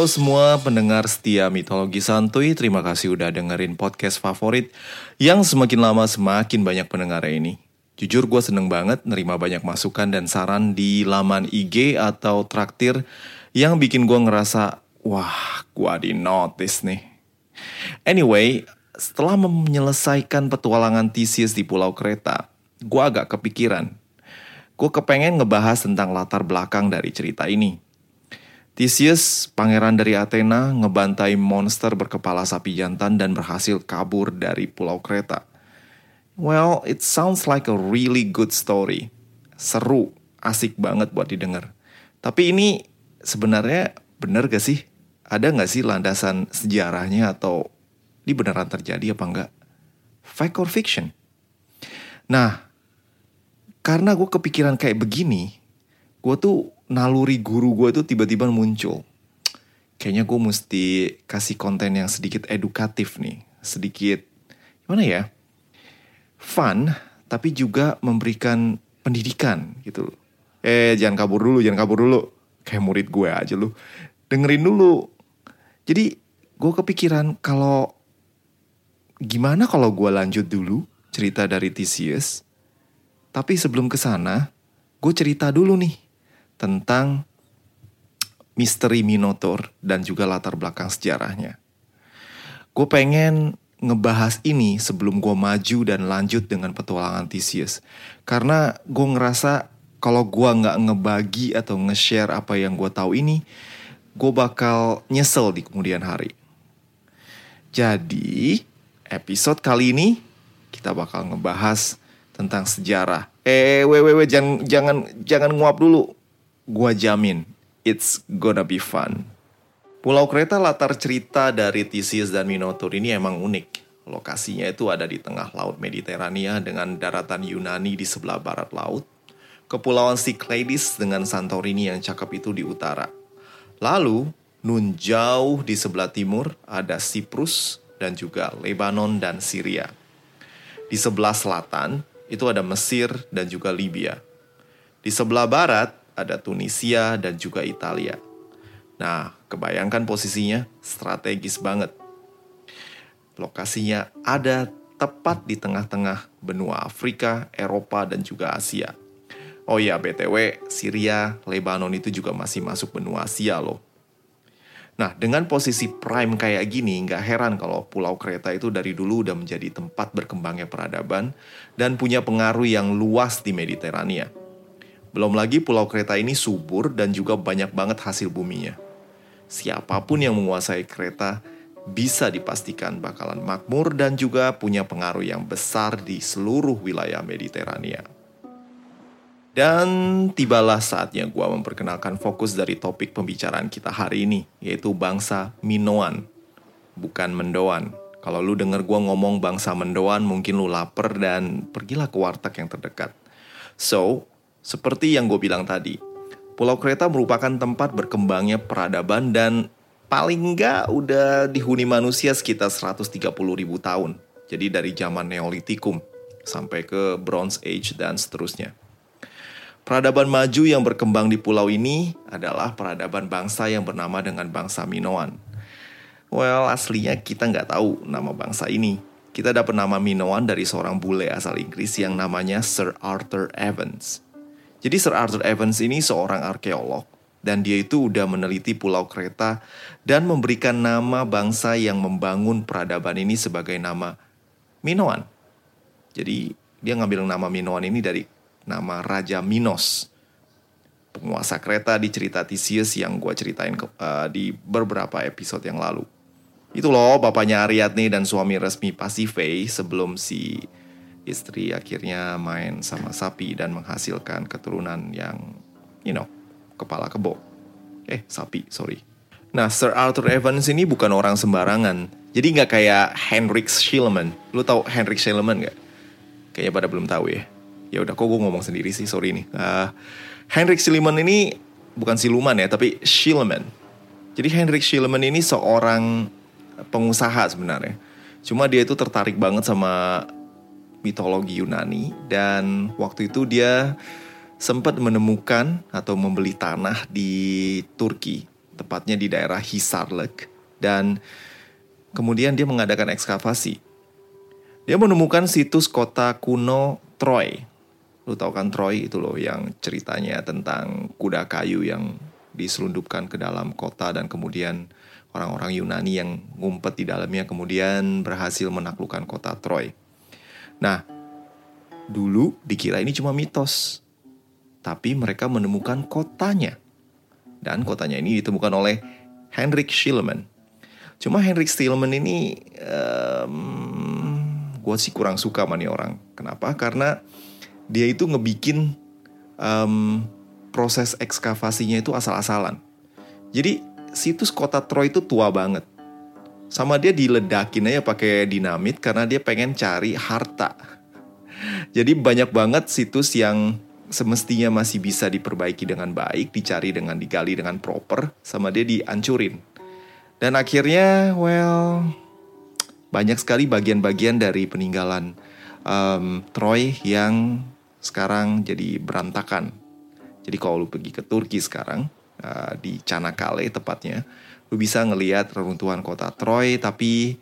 Halo semua pendengar setia mitologi santuy, terima kasih udah dengerin podcast favorit yang semakin lama semakin banyak pendengar ini. Jujur gue seneng banget nerima banyak masukan dan saran di laman IG atau traktir yang bikin gue ngerasa, wah gue di notice nih. Anyway, setelah menyelesaikan petualangan Theseus di Pulau Kreta, gue agak kepikiran. Gue kepengen ngebahas tentang latar belakang dari cerita ini. Theseus, pangeran dari Athena, ngebantai monster berkepala sapi jantan dan berhasil kabur dari Pulau Kreta. Well, it sounds like a really good story. Seru, asik banget buat didengar. Tapi ini sebenarnya bener gak sih? Ada gak sih landasan sejarahnya atau ini beneran terjadi apa enggak? Fact or fiction? Nah, karena gue kepikiran kayak begini, gue tuh naluri guru gue tuh tiba-tiba muncul. Kayaknya gue mesti kasih konten yang sedikit edukatif nih. Sedikit, gimana ya? Fun, tapi juga memberikan pendidikan gitu. Eh, jangan kabur dulu, jangan kabur dulu. Kayak murid gue aja lu. Dengerin dulu. Jadi, gue kepikiran kalau gimana kalau gue lanjut dulu cerita dari Theseus. Tapi sebelum ke sana, gue cerita dulu nih tentang misteri Minotaur dan juga latar belakang sejarahnya. Gue pengen ngebahas ini sebelum gue maju dan lanjut dengan petualangan Theseus. Karena gue ngerasa kalau gue nggak ngebagi atau nge-share apa yang gue tahu ini, gue bakal nyesel di kemudian hari. Jadi, episode kali ini kita bakal ngebahas tentang sejarah. Eh, wewe, jangan jangan jangan nguap dulu gua jamin it's gonna be fun. Pulau Kreta latar cerita dari Theseus dan Minotaur ini emang unik. Lokasinya itu ada di tengah laut Mediterania dengan daratan Yunani di sebelah barat laut. Kepulauan Cyclades dengan Santorini yang cakep itu di utara. Lalu, nun jauh di sebelah timur ada Siprus dan juga Lebanon dan Syria. Di sebelah selatan itu ada Mesir dan juga Libya. Di sebelah barat ada Tunisia dan juga Italia. Nah, kebayangkan posisinya strategis banget. Lokasinya ada tepat di tengah-tengah benua Afrika, Eropa, dan juga Asia. Oh iya, BTW, Syria, Lebanon itu juga masih masuk benua Asia loh. Nah, dengan posisi prime kayak gini, nggak heran kalau Pulau Kreta itu dari dulu udah menjadi tempat berkembangnya peradaban dan punya pengaruh yang luas di Mediterania. Belum lagi Pulau Kreta ini subur dan juga banyak banget hasil buminya. Siapa pun yang menguasai Kreta bisa dipastikan bakalan makmur dan juga punya pengaruh yang besar di seluruh wilayah Mediterania. Dan tibalah saatnya gue memperkenalkan fokus dari topik pembicaraan kita hari ini, yaitu bangsa Minoan, bukan Mendoan. Kalau lu denger gue ngomong bangsa Mendoan, mungkin lu lapar dan pergilah ke warteg yang terdekat. So, seperti yang gue bilang tadi, Pulau Kreta merupakan tempat berkembangnya peradaban dan paling enggak udah dihuni manusia sekitar 130 ribu tahun. Jadi dari zaman Neolitikum sampai ke Bronze Age dan seterusnya. Peradaban maju yang berkembang di pulau ini adalah peradaban bangsa yang bernama dengan bangsa Minoan. Well, aslinya kita nggak tahu nama bangsa ini. Kita dapat nama Minoan dari seorang bule asal Inggris yang namanya Sir Arthur Evans. Jadi Sir Arthur Evans ini seorang arkeolog dan dia itu udah meneliti Pulau Kreta dan memberikan nama bangsa yang membangun peradaban ini sebagai nama Minoan. Jadi dia ngambil nama Minoan ini dari nama Raja Minos. Penguasa kereta di cerita Theseus yang gue ceritain ke, uh, di beberapa episode yang lalu. Itu loh bapaknya Ariadne dan suami resmi Pasiphae sebelum si istri akhirnya main sama sapi dan menghasilkan keturunan yang, you know, kepala kebo. Eh, sapi, sorry. Nah, Sir Arthur Evans ini bukan orang sembarangan. Jadi nggak kayak Henrik Schliemann. Lu tahu Henrik Schliemann nggak? Kayaknya pada belum tahu ya. Ya udah, kok gue ngomong sendiri sih, sorry nih. Uh, Henrik Schliemann ini bukan siluman ya, tapi Schliemann. Jadi Henrik Schliemann ini seorang pengusaha sebenarnya. Cuma dia itu tertarik banget sama mitologi Yunani dan waktu itu dia sempat menemukan atau membeli tanah di Turki, tepatnya di daerah Hisarlik dan kemudian dia mengadakan ekskavasi. Dia menemukan situs kota kuno Troy. Lu tahu kan Troy itu loh yang ceritanya tentang kuda kayu yang diselundupkan ke dalam kota dan kemudian orang-orang Yunani yang ngumpet di dalamnya kemudian berhasil menaklukkan kota Troy. Nah, dulu dikira ini cuma mitos. Tapi mereka menemukan kotanya. Dan kotanya ini ditemukan oleh Henrik Schliemann. Cuma Henrik Schliemann ini um, gue sih kurang suka sama nih orang. Kenapa? Karena dia itu ngebikin um, proses ekskavasinya itu asal-asalan. Jadi situs kota Troy itu tua banget sama dia diledakin aja pakai dinamit karena dia pengen cari harta. Jadi banyak banget situs yang semestinya masih bisa diperbaiki dengan baik, dicari dengan digali dengan proper, sama dia dihancurin. Dan akhirnya, well, banyak sekali bagian-bagian dari peninggalan um, Troy yang sekarang jadi berantakan. Jadi kalau lu pergi ke Turki sekarang, uh, di Çanakkale tepatnya, lu bisa ngelihat reruntuhan kota Troy tapi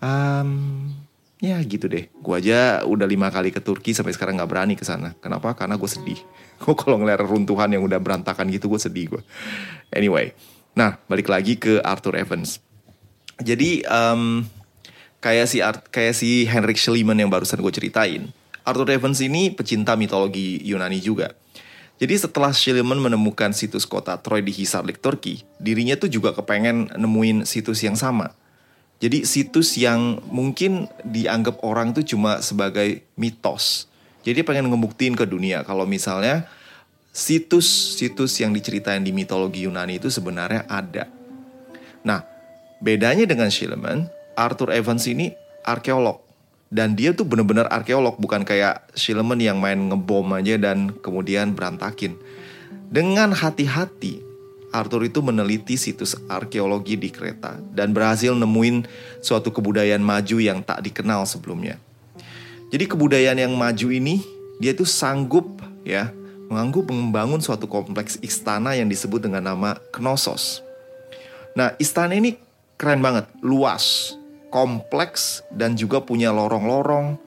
um, ya gitu deh. Gue aja udah lima kali ke Turki sampai sekarang nggak berani ke sana. Kenapa? Karena gue sedih. Gue kalau ngeliat reruntuhan yang udah berantakan gitu gue sedih gue anyway nah balik lagi ke Arthur Evans. Jadi um, kayak si Art, kayak si Henrik Schliemann yang barusan gue ceritain Arthur Evans ini pecinta mitologi Yunani juga jadi setelah Schliemann menemukan situs kota Troy di Hisarlik, Turki, dirinya tuh juga kepengen nemuin situs yang sama. Jadi situs yang mungkin dianggap orang tuh cuma sebagai mitos. Jadi pengen ngebuktiin ke dunia kalau misalnya situs-situs yang diceritain di mitologi Yunani itu sebenarnya ada. Nah, bedanya dengan Schliemann, Arthur Evans ini arkeolog dan dia tuh bener-bener arkeolog bukan kayak Schliemann yang main ngebom aja dan kemudian berantakin. Dengan hati-hati, Arthur itu meneliti situs arkeologi di kereta dan berhasil nemuin suatu kebudayaan maju yang tak dikenal sebelumnya. Jadi kebudayaan yang maju ini dia tuh sanggup ya menganggap membangun suatu kompleks istana yang disebut dengan nama Knossos. Nah, istana ini keren banget, luas, kompleks dan juga punya lorong-lorong,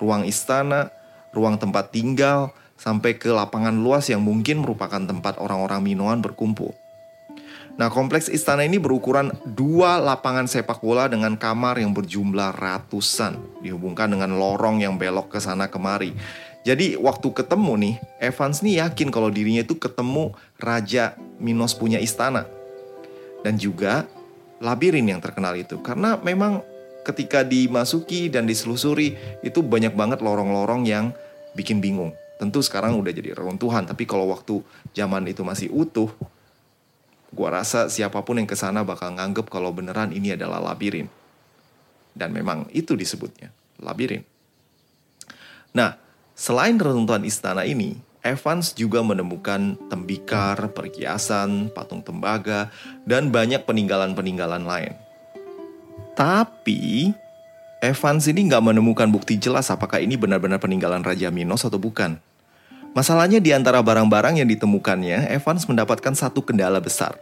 ruang istana, ruang tempat tinggal, sampai ke lapangan luas yang mungkin merupakan tempat orang-orang Minoan berkumpul. Nah, kompleks istana ini berukuran dua lapangan sepak bola dengan kamar yang berjumlah ratusan, dihubungkan dengan lorong yang belok ke sana kemari. Jadi waktu ketemu nih, Evans nih yakin kalau dirinya itu ketemu Raja Minos punya istana. Dan juga labirin yang terkenal itu karena memang ketika dimasuki dan diselusuri itu banyak banget lorong-lorong yang bikin bingung. Tentu sekarang udah jadi reruntuhan, tapi kalau waktu zaman itu masih utuh, gua rasa siapa pun yang ke sana bakal nganggep kalau beneran ini adalah labirin. Dan memang itu disebutnya, labirin. Nah, selain reruntuhan istana ini, Evans juga menemukan tembikar, perhiasan, patung tembaga, dan banyak peninggalan-peninggalan lain. Tapi, Evans ini nggak menemukan bukti jelas apakah ini benar-benar peninggalan Raja Minos atau bukan. Masalahnya di antara barang-barang yang ditemukannya, Evans mendapatkan satu kendala besar.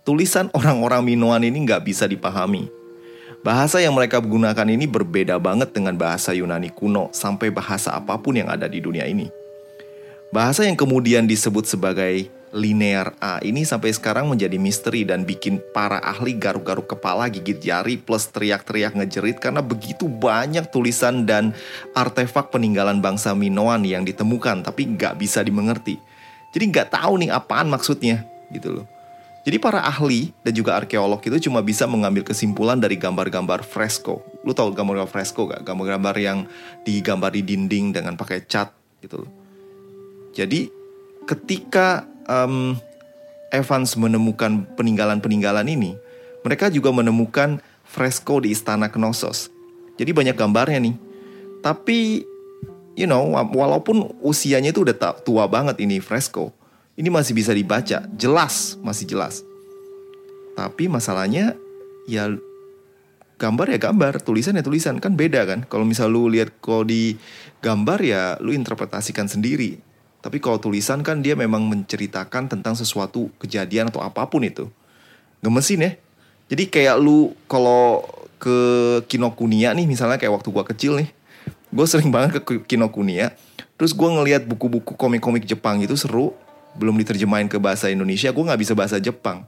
Tulisan orang-orang Minoan ini nggak bisa dipahami. Bahasa yang mereka gunakan ini berbeda banget dengan bahasa Yunani kuno sampai bahasa apa pun yang ada di dunia ini. Bahasa yang kemudian disebut sebagai linear A ini sampai sekarang menjadi misteri dan bikin para ahli garuk-garuk kepala, gigit jari, plus teriak-teriak ngejerit karena begitu banyak tulisan dan artefak peninggalan bangsa Minoan yang ditemukan tapi nggak bisa dimengerti. Jadi nggak tahu nih apaan maksudnya gitu loh. Jadi para ahli dan juga arkeolog itu cuma bisa mengambil kesimpulan dari gambar-gambar fresko. Lu tahu gambar-gambar fresko gak? Gambar-gambar yang digambar di dinding dengan pakai cat gitu loh. Jadi ketika um, Evans menemukan peninggalan-peninggalan ini, mereka juga menemukan fresko di istana Knossos. Jadi banyak gambarnya nih. Tapi you know, walaupun usianya itu udah tua banget ini fresko, ini masih bisa dibaca, jelas, masih jelas. Tapi masalahnya ya gambar ya gambar, tulisan ya tulisan kan beda kan. Kalau misal lu lihat kalau di gambar ya lu interpretasikan sendiri. Tapi kalau tulisan kan dia memang menceritakan tentang sesuatu kejadian atau apa pun itu. Gemesin ya. Jadi kayak lu kalau ke Kinokuniya nih misalnya kayak waktu gua kecil nih. Gue sering banget ke Kinokuniya. Terus gue ngeliat buku-buku komik-komik Jepang itu seru belum diterjemahin ke bahasa Indonesia, gue nggak bisa bahasa Jepang.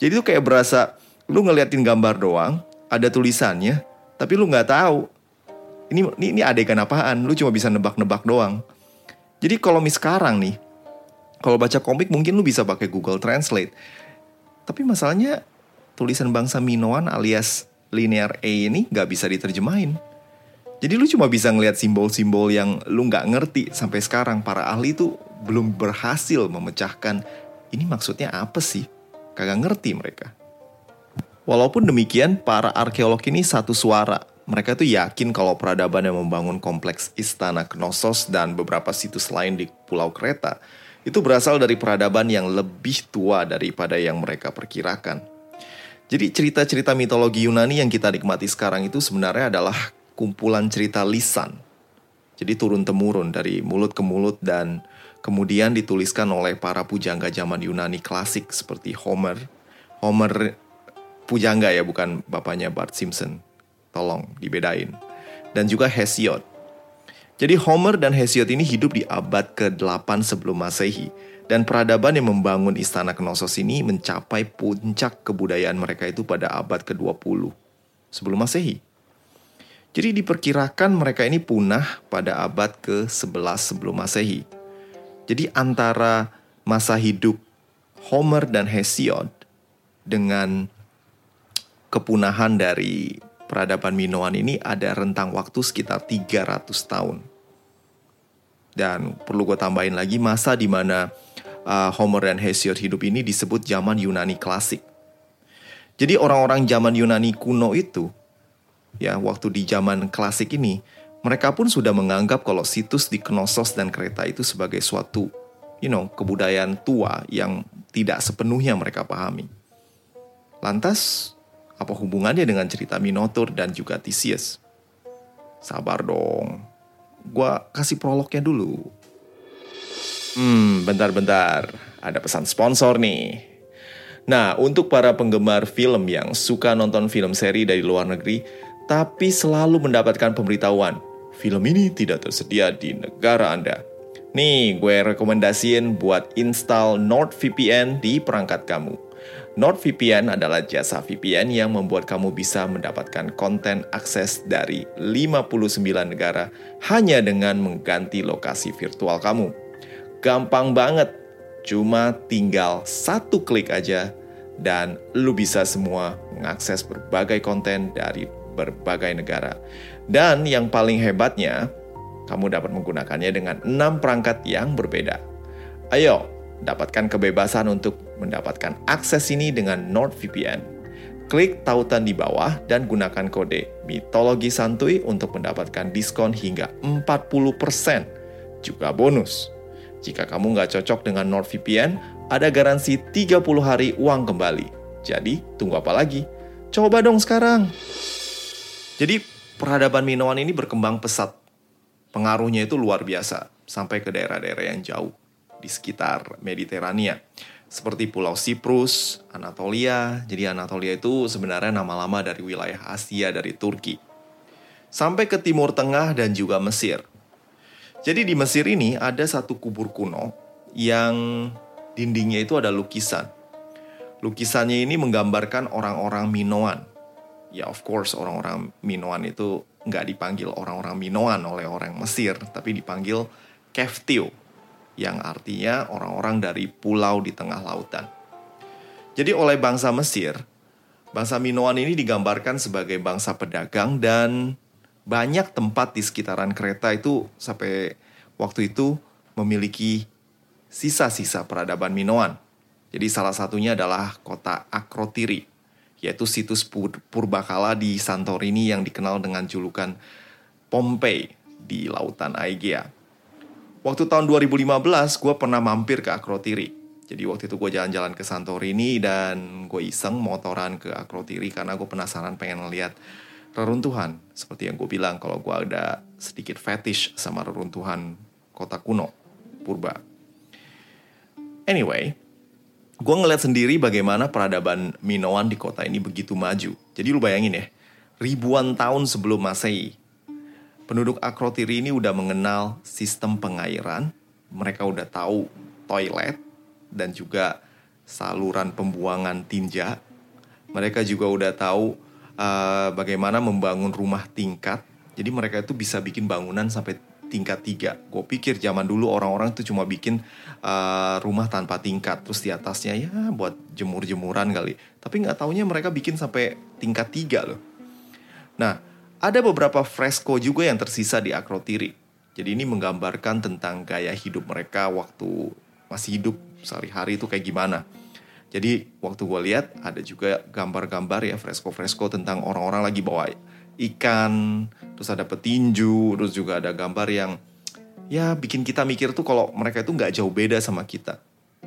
Jadi tuh kayak berasa lu ngeliatin gambar doang, ada tulisannya, tapi lu nggak tahu ini, ini ini adegan apaan, lu cuma bisa nebak-nebak doang. Jadi kalau mis sekarang nih, kalau baca komik mungkin lu bisa pakai Google Translate. Tapi masalahnya tulisan bangsa Minoan alias linear A ini nggak bisa diterjemahin. Jadi lu cuma bisa ngeliat simbol-simbol yang lu nggak ngerti sampai sekarang. Para ahli tuh belum berhasil memecahkan ini maksudnya apa sih? Kagak ngerti mereka. Walaupun demikian, para arkeolog ini satu suara. Mereka tuh yakin kalau peradaban yang membangun kompleks istana Knossos dan beberapa situs lain di Pulau Kreta itu berasal dari peradaban yang lebih tua daripada yang mereka perkirakan. Jadi cerita-cerita mitologi Yunani yang kita nikmati sekarang itu sebenarnya adalah kumpulan cerita lisan. Jadi turun-temurun dari mulut ke mulut dan kemudian dituliskan oleh para pujangga zaman Yunani klasik seperti Homer. Homer pujangga ya, bukan bapaknya Bart Simpson. Tolong dibedain. Dan juga Hesiod. Jadi Homer dan Hesiod ini hidup di abad ke-8 sebelum Masehi. Dan peradaban yang membangun istana Knossos ini mencapai puncak kebudayaan mereka itu pada abad ke-20 sebelum Masehi. Jadi diperkirakan mereka ini punah pada abad ke-11 sebelum Masehi. Jadi antara masa hidup Homer dan Hesiod dengan kepunahan dari peradaban Minoan ini ada rentang waktu sekitar 300 tahun. Dan perlu gue tambahin lagi masa di mana uh, Homer dan Hesiod hidup ini disebut zaman Yunani klasik. Jadi orang-orang zaman Yunani kuno itu, ya waktu di zaman klasik ini, mereka pun sudah menganggap kalau situs di Knossos dan Kreta itu sebagai suatu, you know, kebudayaan tua yang tidak sepenuhnya mereka pahami. Lantas, apa hubungannya dengan cerita Minotaur dan juga Theseus? Sabar dong, gua kasih prolognya dulu. Hmm, bentar-bentar, ada pesan sponsor nih. Nah, untuk para penggemar film yang suka nonton film seri dari luar negeri, tapi selalu mendapatkan pemberitahuan film ini tidak tersedia di negara Anda. Nih, gue rekomendasiin buat install NordVPN di perangkat kamu. NordVPN adalah jasa VPN yang membuat kamu bisa mendapatkan konten akses dari 59 negara hanya dengan mengganti lokasi virtual kamu. Gampang banget, cuma tinggal satu klik aja dan lu bisa semua mengakses berbagai konten dari berbagai negara. Dan yang paling hebatnya, kamu dapat menggunakannya dengan 6 perangkat yang berbeda. Ayo, dapatkan kebebasan untuk mendapatkan akses ini dengan NordVPN. Klik tautan di bawah dan gunakan kode Mitologi Santuy untuk mendapatkan diskon hingga 40%. Juga bonus. Jika kamu nggak cocok dengan NordVPN, ada garansi 30 hari uang kembali. Jadi, tunggu apa lagi? Coba dong sekarang! Jadi, peradaban Minoan ini berkembang pesat. Pengaruhnya itu luar biasa, sampai ke daerah-daerah yang jauh di sekitar Mediterania. Seperti Pulau Siprus, Anatolia. Jadi Anatolia itu sebenarnya nama lama dari wilayah Asia dari Turki. Sampai ke Timur Tengah dan juga Mesir. Jadi di Mesir ini ada satu kubur kuno yang dindingnya itu ada lukisan. Lukisannya ini menggambarkan orang-orang Minoan. Ya of course orang-orang Minoan itu nggak dipanggil orang-orang Minoan oleh orang Mesir, tapi dipanggil Keftio, yang artinya orang-orang dari pulau di tengah lautan. Jadi oleh bangsa Mesir, bangsa Minoan ini digambarkan sebagai bangsa pedagang dan banyak tempat di sekitaran kereta itu sampai waktu itu memiliki sisa-sisa peradaban Minoan. Jadi salah satunya adalah kota Akrotiri, yaitu situs pur purbakala di Santorini yang dikenal dengan julukan Pompei di lautan Aegea. Waktu tahun 2015, gue pernah mampir ke Akrotiri. Jadi waktu itu gue jalan-jalan ke Santorini dan gue iseng motoran ke Akrotiri karena gue penasaran pengen ngeliat reruntuhan. Seperti yang gue bilang kalau gue ada sedikit fetish sama reruntuhan kota kuno, purba. Anyway, gue ngeliat sendiri bagaimana peradaban Minoan di kota ini begitu maju. Jadi lu bayangin ya, ribuan tahun sebelum Masehi, penduduk Akrotiri ini udah mengenal sistem pengairan, mereka udah tahu toilet, dan juga saluran pembuangan tinja. Mereka juga udah tahu uh, bagaimana membangun rumah tingkat. Jadi mereka itu bisa bikin bangunan sampai tingkat tiga. Gue pikir zaman dulu orang-orang tuh cuma bikin uh, rumah tanpa tingkat, terus di atasnya ya buat jemur-jemuran kali. Tapi nggak taunya mereka bikin sampai tingkat tiga loh. Nah, ada beberapa fresko juga yang tersisa di Akrotiri. Jadi ini menggambarkan tentang gaya hidup mereka waktu masih hidup sehari-hari itu kayak gimana. Jadi waktu gue lihat ada juga gambar-gambar ya fresko-fresko tentang orang-orang lagi bawa ikan, terus ada petinju, terus juga ada gambar yang ya bikin kita mikir tuh kalau mereka itu nggak jauh beda sama kita.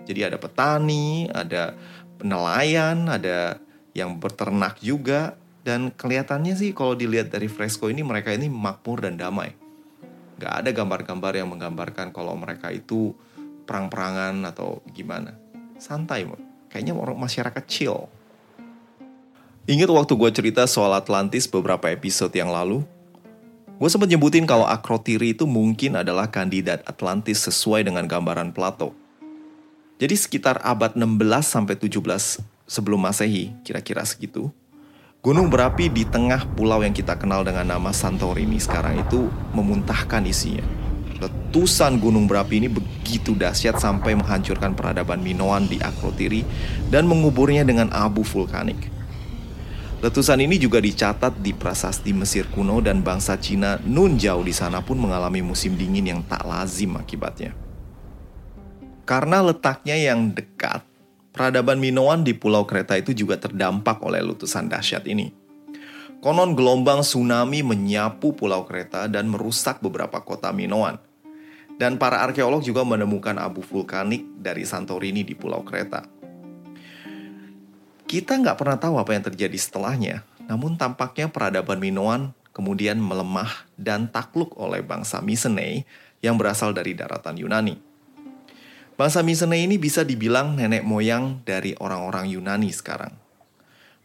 Jadi ada petani, ada nelayan, ada yang berternak juga, dan kelihatannya sih kalau dilihat dari fresko ini mereka ini makmur dan damai. Gak ada gambar-gambar yang menggambarkan kalau mereka itu perang-perangan atau gimana. Santai, kayaknya orang masyarakat chill. Ingat waktu gue cerita soal Atlantis beberapa episode yang lalu? Gue sempat nyebutin kalau Akrotiri itu mungkin adalah kandidat Atlantis sesuai dengan gambaran Plato. Jadi sekitar abad 16 sampai 17 sebelum Masehi, kira-kira segitu, gunung berapi di tengah pulau yang kita kenal dengan nama Santorini sekarang itu memuntahkan isinya. Letusan gunung berapi ini begitu dahsyat sampai menghancurkan peradaban Minoan di Akrotiri dan menguburnya dengan abu vulkanik. Letusan ini juga dicatat di prasasti Mesir kuno dan bangsa Cina Nunjau di sana pun mengalami musim dingin yang tak lazim akibatnya. Karena letaknya yang dekat, peradaban Minoan di Pulau Kreta itu juga terdampak oleh letusan dahsyat ini. Konon gelombang tsunami menyapu Pulau Kreta dan merusak beberapa kota Minoan. Dan para arkeolog juga menemukan abu vulkanik dari Santorini di Pulau Kreta. Kita nggak pernah tahu apa yang terjadi setelahnya, namun tampaknya peradaban Minoan kemudian melemah dan takluk oleh bangsa Mycenae yang berasal dari daratan Yunani. Bangsa Mycenae ini bisa dibilang nenek moyang dari orang-orang Yunani sekarang.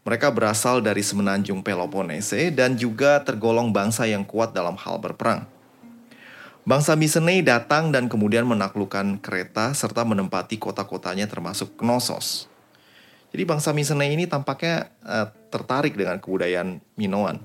Mereka berasal dari semenanjung Peloponnese dan juga tergolong bangsa yang kuat dalam hal berperang. Bangsa Mycenae datang dan kemudian menaklukkan Kreta serta menempati kota-kotanya termasuk Knossos. Jadi bangsa Mycenae ini tampaknya uh, tertarik dengan kebudayaan Minoan.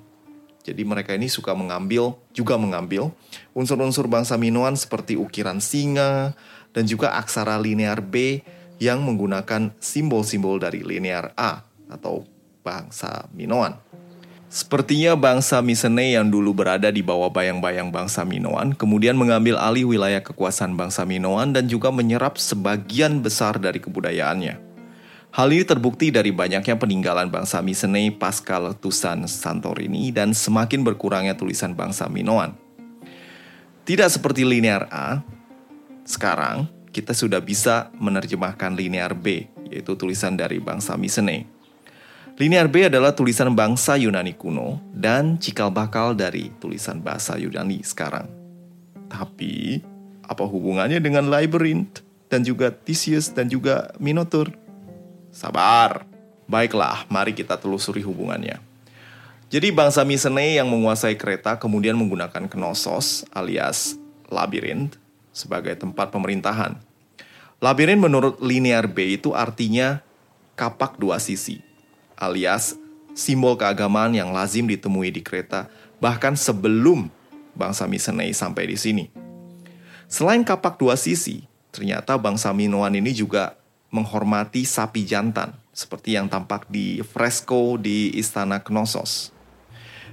Jadi mereka ini suka mengambil, juga mengambil unsur-unsur bangsa Minoan seperti ukiran singa dan juga aksara linear B yang menggunakan simbol-simbol dari linear A atau bangsa Minoan. Sepertinya bangsa Mycenae yang dulu berada di bawah bayang-bayang bangsa Minoan kemudian mengambil alih wilayah kekuasaan bangsa Minoan dan juga menyerap sebagian besar dari kebudayaannya. Hal ini terbukti dari banyaknya peninggalan bangsa Mycenae pasca letusan Santorini dan semakin berkurangnya tulisan bangsa Minoan. Tidak seperti linear A, sekarang kita sudah bisa menerjemahkan linear B, yaitu tulisan dari bangsa Mycenae. Linear B adalah tulisan bangsa Yunani kuno dan cikal bakal dari tulisan bahasa Yunani sekarang. Tapi, apa hubungannya dengan Labyrinth dan juga Theseus dan juga Minotaur? Sabar. Baiklah, mari kita telusuri hubungannya. Jadi bangsa Mycenae yang menguasai kereta kemudian menggunakan Knossos alias labirinth sebagai tempat pemerintahan. Labirin menurut linear B itu artinya kapak dua sisi, alias simbol keagamaan yang lazim ditemui di kereta bahkan sebelum bangsa Misenei sampai di sini. Selain kapak dua sisi, ternyata bangsa Minoan ini juga menghormati sapi jantan, seperti yang tampak di fresko di Istana Knossos.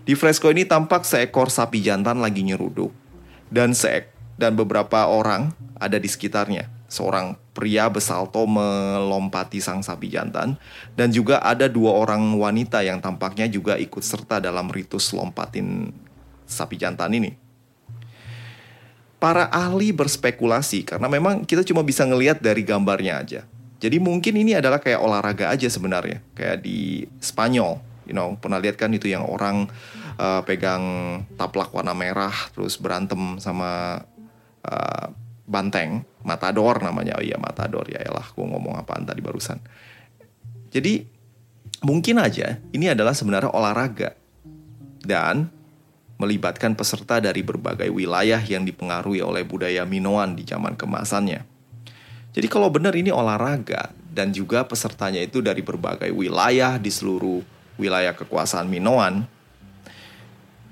Di fresko ini tampak seekor sapi jantan lagi nyeruduk, dan seek dan beberapa orang ada di sekitarnya seorang pria bersalto melompati sang sapi jantan dan juga ada dua orang wanita yang tampaknya juga ikut serta dalam ritus lompatin sapi jantan ini. Para ahli berspekulasi karena memang kita cuma bisa ngelihat dari gambarnya aja. Jadi mungkin ini adalah kayak olahraga aja sebenarnya, kayak di Spanyol, you know, pernah lihat kan itu yang orang uh, pegang taplak warna merah terus berantem sama uh, banteng, matador namanya. Oh iya matador ya elah, gue ngomong apaan tadi barusan. Jadi mungkin aja ini adalah sebenarnya olahraga dan melibatkan peserta dari berbagai wilayah yang dipengaruhi oleh budaya Minoan di zaman kemasannya. Jadi kalau benar ini olahraga dan juga pesertanya itu dari berbagai wilayah di seluruh wilayah kekuasaan Minoan,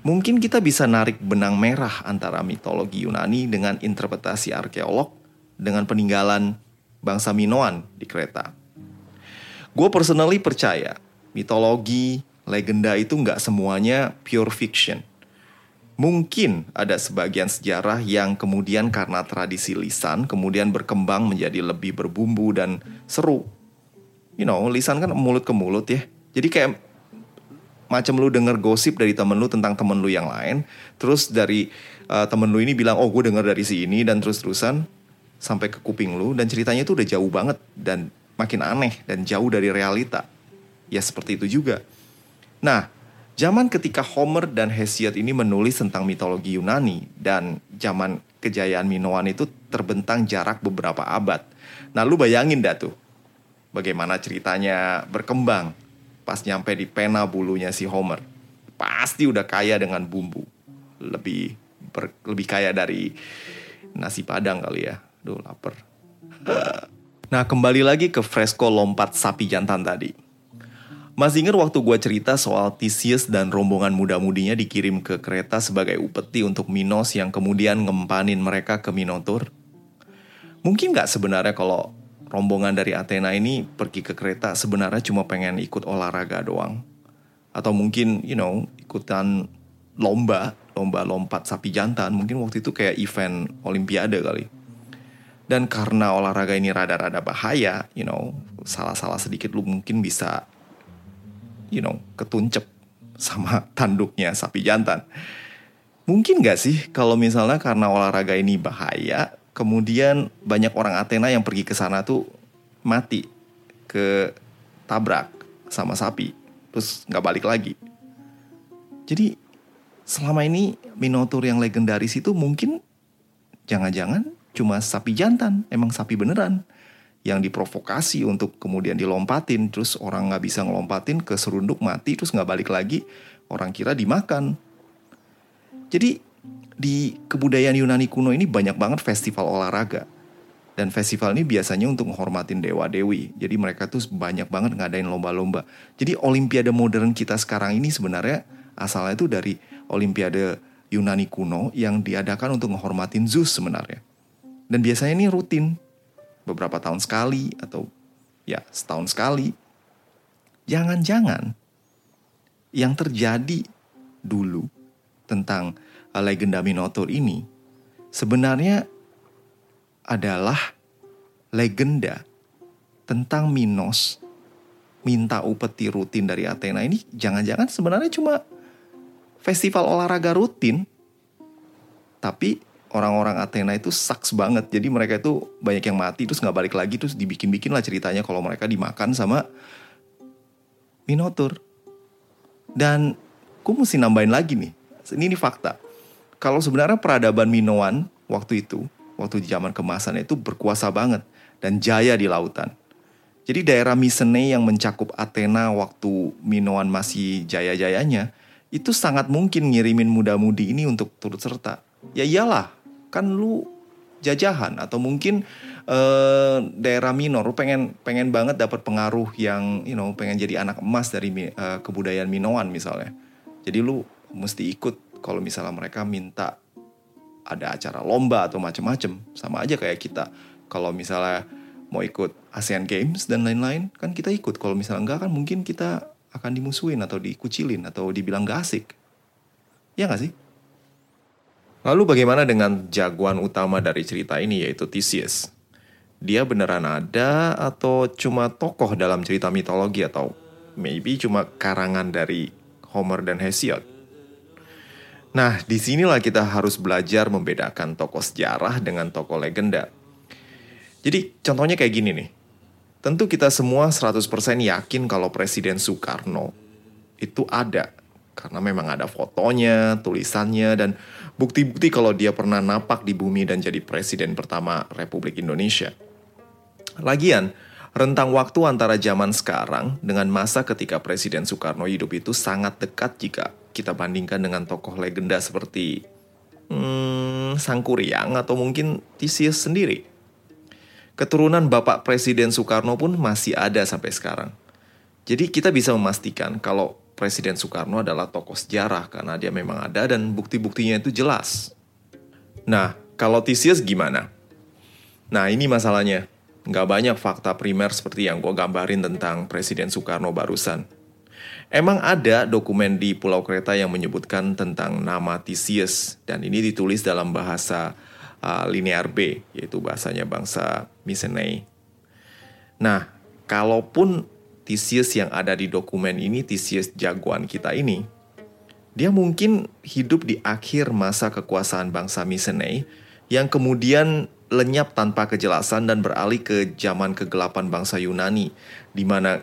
Mungkin kita bisa narik benang merah antara mitologi Yunani dengan interpretasi arkeolog dengan peninggalan bangsa Minoan di Kreta. Gue personally percaya mitologi, legenda itu nggak semuanya pure fiction. Mungkin ada sebagian sejarah yang kemudian karena tradisi lisan kemudian berkembang menjadi lebih berbumbu dan seru. You know, lisan kan mulut ke mulut ya. Jadi kayak macam lu denger gosip dari temen lu tentang temen lu yang lain, terus dari uh, temen lu ini bilang, oh gue denger dari si ini dan terus-terusan sampai ke kuping lu dan ceritanya itu udah jauh banget dan makin aneh dan jauh dari realita. Ya seperti itu juga. Nah, zaman ketika Homer dan Hesiod ini menulis tentang mitologi Yunani dan zaman kejayaan Minoan itu terbentang jarak beberapa abad. Nah, lu bayangin dah tuh bagaimana ceritanya berkembang pas nyampe di pena bulunya si Homer pasti udah kaya dengan bumbu. Lebih ber, lebih kaya dari nasi padang kali ya. Duh lapar. Nah kembali lagi ke fresko lompat sapi jantan tadi. Masih ingat waktu gue cerita soal Theseus dan rombongan muda-mudinya dikirim ke kereta sebagai upeti untuk Minos yang kemudian ngempanin mereka ke Minotaur? Mungkin nggak sebenarnya kalau rombongan dari Athena ini pergi ke kereta sebenarnya cuma pengen ikut olahraga doang. Atau mungkin, you know, ikutan lomba, lomba lompat sapi jantan. Mungkin waktu itu kayak event olimpiade kali. Dan karena olahraga ini rada-rada bahaya, you know, salah-salah sedikit lu mungkin bisa, you know, ketuncep sama tanduknya sapi jantan. Mungkin gak sih kalau misalnya karena olahraga ini bahaya, kemudian banyak orang Athena yang pergi ke sana tuh mati ke tabrak sama sapi terus nggak balik lagi. Jadi selama ini Minotaur yang legendaris itu mungkin jangan-jangan cuma sapi jantan emang sapi beneran yang diprovokasi untuk kemudian dilompatin terus orang nggak bisa ngelompatin ke serunduk mati terus nggak balik lagi orang kira dimakan. Jadi di kebudayaan Yunani kuno ini banyak banget festival olahraga. Dan festival ini biasanya untuk menghormatin dewa-dewi. Jadi mereka tuh banyak banget ngadain lomba-lomba. Jadi olimpiade modern kita sekarang ini sebenarnya asalnya itu dari olimpiade Yunani kuno yang diadakan untuk menghormatin Zeus sebenarnya. Dan biasanya ini rutin. Beberapa tahun sekali atau ya setahun sekali. Jangan-jangan yang terjadi dulu tentang legenda Minotaur ini sebenarnya adalah legenda tentang Minos minta upeti rutin dari Athena. Ini jangan-jangan sebenarnya cuma festival olahraga rutin tapi orang-orang Athena itu saks banget. Jadi mereka itu banyak yang mati terus nggak balik lagi terus dibikin-bikin lah ceritanya kalau mereka dimakan sama Minotaur. Dan gue mesti nambahin lagi nih ini, ini fakta kalau sebenarnya peradaban Minoan waktu itu, waktu di zaman kemasan itu berkuasa banget dan jaya di lautan. Jadi daerah Mycenae yang mencakup Athena waktu Minoan masih jaya-jayanya, itu sangat mungkin ngirimin muda-mudi ini untuk turut serta. Ya iyalah, kan lu jajahan atau mungkin uh, daerah minor lu pengen pengen banget dapat pengaruh yang you know pengen jadi anak emas dari uh, kebudayaan Minoan misalnya. Jadi lu mesti ikut kalau misalnya mereka minta ada acara lomba atau macem-macem sama aja kayak kita. Kalau misalnya mau ikut ASEAN Games dan lain-lain kan kita ikut. Kalau misalnya enggak kan mungkin kita akan dimusuhin atau dikucilin atau dibilang gak asik. Ya gak sih? Lalu bagaimana dengan jagoan utama dari cerita ini yaitu Theseus? Dia beneran ada atau cuma tokoh dalam cerita mitologi atau maybe cuma karangan dari Homer dan Hesiod? Nah, di sinilah kita harus belajar membedakan tokoh sejarah dengan tokoh legenda. Jadi contohnya kayak gini nih. Tentu kita semua 100% yakin kalau Presiden Soekarno itu ada. Karena memang ada fotonya, tulisannya, dan bukti-bukti kalau dia pernah napak di bumi dan jadi Presiden pertama Republik Indonesia. Lagian, rentang waktu antara zaman sekarang dengan masa ketika Presiden Soekarno hidup itu sangat dekat jika kita bandingkan dengan tokoh legenda seperti hmm, Sang Kuryang atau mungkin Theseus sendiri keturunan Bapak Presiden Soekarno pun masih ada sampai sekarang. Jadi kita bisa memastikan kalau Presiden Soekarno adalah tokoh sejarah karena dia memang ada dan bukti-buktinya itu jelas. Nah, kalau Theseus gimana? Nah, ini masalahnya. Nggak banyak fakta primer seperti yang gue gambarin tentang Presiden Soekarno barusan. Emang ada dokumen di Pulau Kreta yang menyebutkan tentang nama Theseus, dan ini ditulis dalam bahasa uh, linear B, yaitu bahasanya bangsa Mycenae. Nah, kalaupun Theseus yang ada di dokumen ini, Theseus jagoan kita ini, dia mungkin hidup di akhir masa kekuasaan bangsa Mycenae yang kemudian lenyap tanpa kejelasan dan beralih ke zaman kegelapan bangsa Yunani, di mana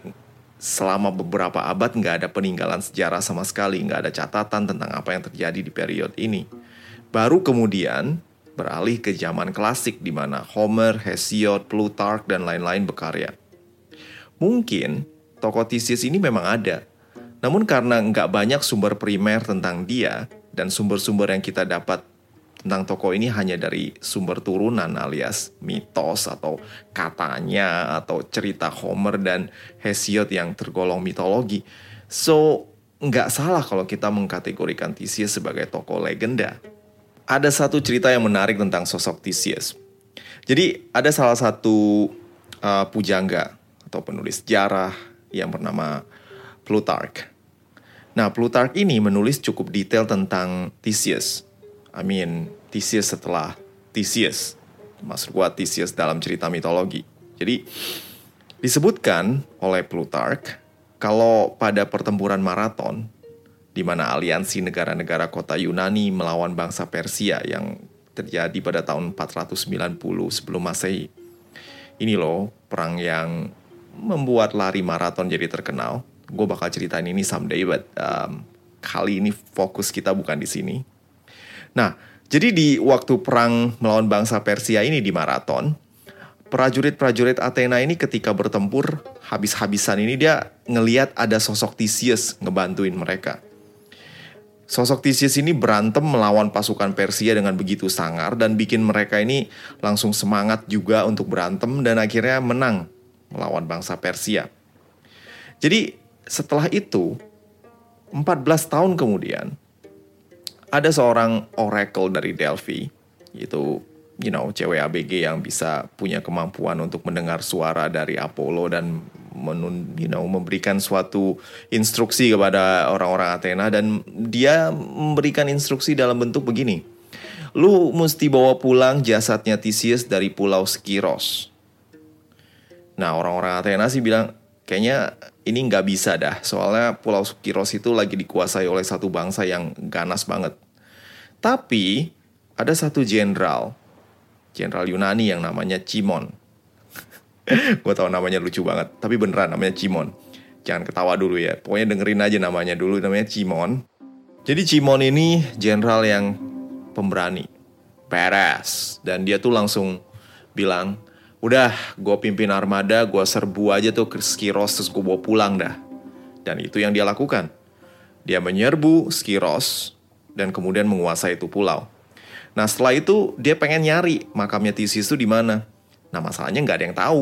selama beberapa abad nggak ada peninggalan sejarah sama sekali, nggak ada catatan tentang apa yang terjadi di periode ini. Baru kemudian beralih ke zaman klasik di mana Homer, Hesiod, Plutarch, dan lain-lain berkarya. Mungkin tokoh Theseus ini memang ada, namun karena nggak banyak sumber primer tentang dia, dan sumber-sumber yang kita dapat tentang tokoh ini hanya dari sumber turunan alias mitos atau katanya atau cerita Homer dan Hesiod yang tergolong mitologi. So, nggak salah kalau kita mengkategorikan Theseus sebagai tokoh legenda ada satu cerita yang menarik tentang sosok Theseus. Jadi ada salah satu uh, pujangga atau penulis sejarah yang bernama Plutarch. Nah, Plutarch ini menulis cukup detail tentang Theseus. I mean, Theseus setelah Theseus. Maksud gua Theseus dalam cerita mitologi. Jadi, disebutkan oleh Plutarch kalau pada pertempuran maraton, di mana aliansi negara-negara kota Yunani melawan bangsa Persia yang terjadi pada tahun 490 sebelum Masehi. Ini loh perang yang membuat lari maraton jadi terkenal. Gue bakal ceritain ini someday, but um, kali ini fokus kita bukan di sini. Nah, jadi di waktu perang melawan bangsa Persia ini di maraton, prajurit-prajurit Athena ini ketika bertempur habis-habisan ini dia ngeliat ada sosok Theseus ngebantuin mereka. Sosok Theseus ini berantem melawan pasukan Persia dengan begitu sangar dan bikin mereka ini langsung semangat juga untuk berantem dan akhirnya menang melawan bangsa Persia. Jadi setelah itu 14 tahun kemudian ada seorang oracle dari Delphi yaitu you know cewek ABG yang bisa punya kemampuan untuk mendengar suara dari Apollo dan menun, you know, memberikan suatu instruksi kepada orang-orang Athena dan dia memberikan instruksi dalam bentuk begini. Lu mesti bawa pulang jasadnya Theseus dari pulau Skiros. Nah orang-orang Athena sih bilang kayaknya ini nggak bisa dah. Soalnya pulau Skiros itu lagi dikuasai oleh satu bangsa yang ganas banget. Tapi ada satu jenderal, jenderal Yunani yang namanya Cimon. Gue tau namanya lucu banget tapi beneran namanya Cimon. Jangan ketawa dulu ya. Pokoknya dengerin aja namanya dulu namanya Cimon. Jadi Cimon ini jenderal yang pemberani beres dan dia tuh langsung bilang udah gue pimpin armada gue serbu aja tuh ke Skiros terus gue bawa pulang dah dan itu yang dia lakukan dia menyerbu Skiros dan kemudian menguasai itu pulau Nah setelah itu dia pengen nyari makamnya Theseus itu di mana. Nah masalahnya nggak ada yang tahu.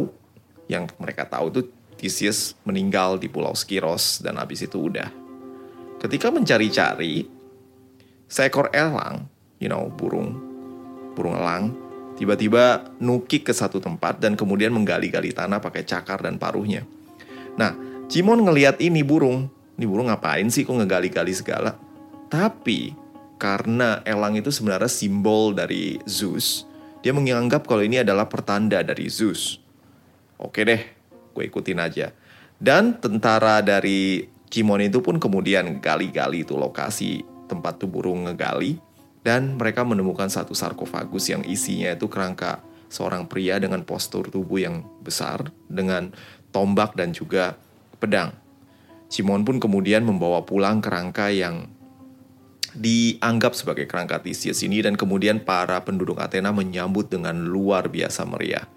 Yang mereka tahu itu Theseus meninggal di Pulau Skiros dan habis itu udah. Ketika mencari-cari, seekor elang, you know, burung, burung elang, tiba-tiba nukik ke satu tempat dan kemudian menggali-gali tanah pakai cakar dan paruhnya. Nah, Cimon ngeliat ini burung, ini burung ngapain sih kok ngegali-gali segala? Tapi karena elang itu sebenarnya simbol dari Zeus, dia menganggap kalau ini adalah pertanda dari Zeus. Oke deh, gue ikutin aja. Dan tentara dari Cimon itu pun kemudian gali-gali itu lokasi tempat tuh burung ngegali dan mereka menemukan satu sarkofagus yang isinya itu kerangka seorang pria dengan postur tubuh yang besar dengan tombak dan juga pedang. Cimon pun kemudian membawa pulang kerangka yang dianggap sebagai kerangka Theseus ini dan kemudian para penduduk Athena menyambut dengan luar biasa meriah.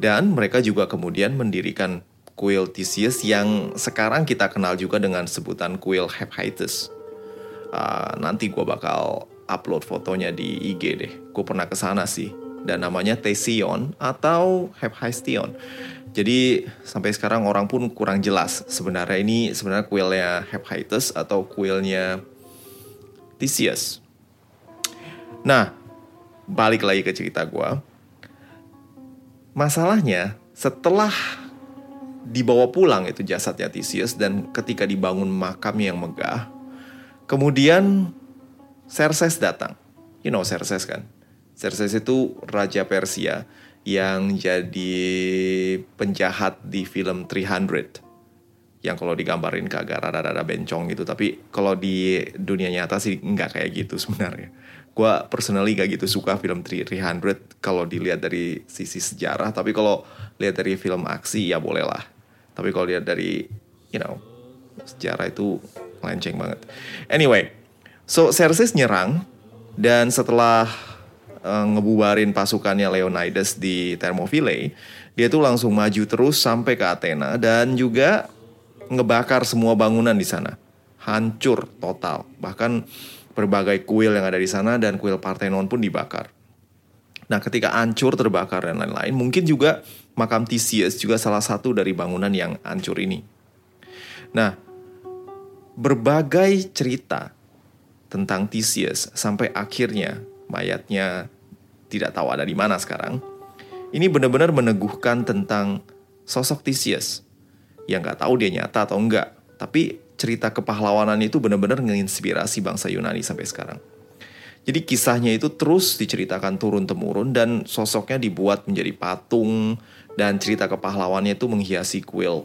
Dan mereka juga kemudian mendirikan kuil Theseus yang sekarang kita kenal juga dengan sebutan kuil Hephaestus. Uh, nanti gue bakal upload fotonya di IG deh. Gue pernah ke sana sih. Dan namanya Thesion atau Hephaestion. Jadi sampai sekarang orang pun kurang jelas sebenarnya ini sebenarnya kuilnya Hephaestus atau kuilnya Theseus. Nah, balik lagi ke cerita gue. Masalahnya setelah dibawa pulang itu jasadnya Theseus dan ketika dibangun makam yang megah, kemudian Xerxes datang. You know Xerxes kan? Xerxes itu raja Persia yang jadi penjahat di film 300 yang kalau digambarin kagak rada-rada bencong gitu. Tapi kalau di dunia nyata sih nggak kayak gitu sebenarnya. Gue personally gak gitu suka film 300 kalau dilihat dari sisi sejarah tapi kalau lihat dari film aksi ya boleh lah. Tapi kalau lihat dari you know sejarah itu melenceng banget. Anyway so Xerxes nyerang dan setelah uh, ngebubarin pasukannya Leonidas di Thermopylae dia tuh langsung maju terus sampai ke Athena dan juga ngebakar semua bangunan di sana. Hancur total. Bahkan berbagai kuil yang ada di sana dan kuil Parthenon pun dibakar. Nah, ketika hancur, terbakar dan lain-lain, mungkin juga makam Theseus juga salah satu dari bangunan yang hancur ini. Nah, berbagai cerita tentang Theseus sampai akhirnya mayatnya tidak tahu ada di mana sekarang. Ini benar-benar meneguhkan tentang sosok Theseus yang nggak tahu dia nyata atau enggak. Tapi cerita kepahlawanan itu benar-benar menginspirasi bangsa Yunani sampai sekarang. Jadi kisahnya itu terus diceritakan turun-temurun dan sosoknya dibuat menjadi patung dan cerita kepahlawannya itu menghiasi kuil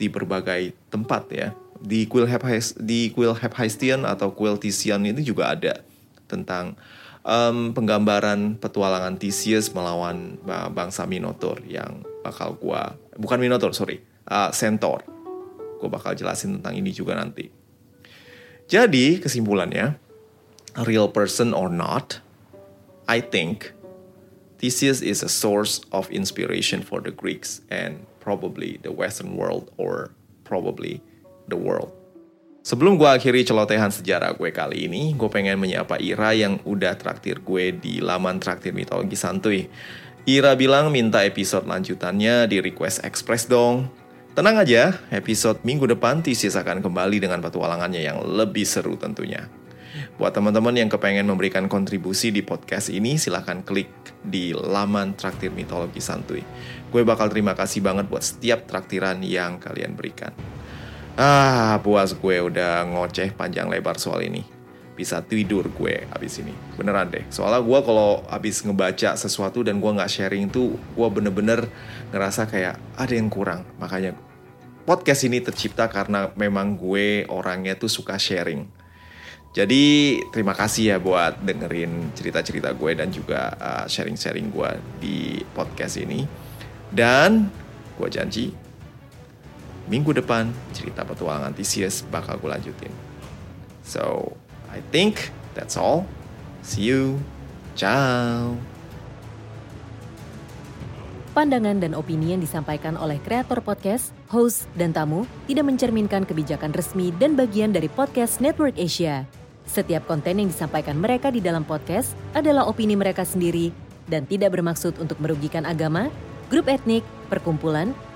di berbagai tempat ya. Di Hephaest, di kuil Hephaestion atau kuil Tisian itu juga ada tentang um, penggambaran petualangan Theseus melawan bangsa Minotaur yang bakal gua bukan Minotaur sorry uh, Centaur. Gue bakal jelasin tentang ini juga nanti. Jadi kesimpulannya, real person or not, I think Theseus is a source of inspiration for the Greeks and probably the Western world or probably the world. Sebelum gue akhiri celotehan sejarah gue kali ini, gue pengen menyapa Ira yang udah traktir gue di laman traktir mitologi santuy. Ira bilang minta episode lanjutannya di request express dong. Tenang aja, episode minggu depan Thesis akan kembali dengan petualangannya yang lebih seru tentunya. Buat teman-teman yang kepengen memberikan kontribusi di podcast ini, silahkan klik di laman Traktir Mitologi Santuy. Gue bakal terima kasih banget buat setiap traktiran yang kalian berikan. Ah, puas gue udah ngoceh panjang lebar soal ini. Bisa tidur gue abis ini. Beneran deh. Soalnya gue kalau abis ngebaca sesuatu dan gue gak sharing tuh, gue bener-bener ngerasa kayak ada yang kurang. Makanya podcast ini tercipta karena memang gue orangnya tuh suka sharing. Jadi terima kasih ya buat dengerin cerita-cerita gue dan juga uh, sharing-sharing gue di podcast ini. Dan gue janji minggu depan cerita petualangan Theseus bakal gue lanjutin. So, I think that's all. See you. Ciao. Pandangan dan opini yang disampaikan oleh kreator podcast, host, dan tamu tidak mencerminkan kebijakan resmi dan bagian dari podcast Network Asia. Setiap konten yang disampaikan mereka di dalam podcast adalah opini mereka sendiri dan tidak bermaksud untuk merugikan agama, grup etnik, perkumpulan,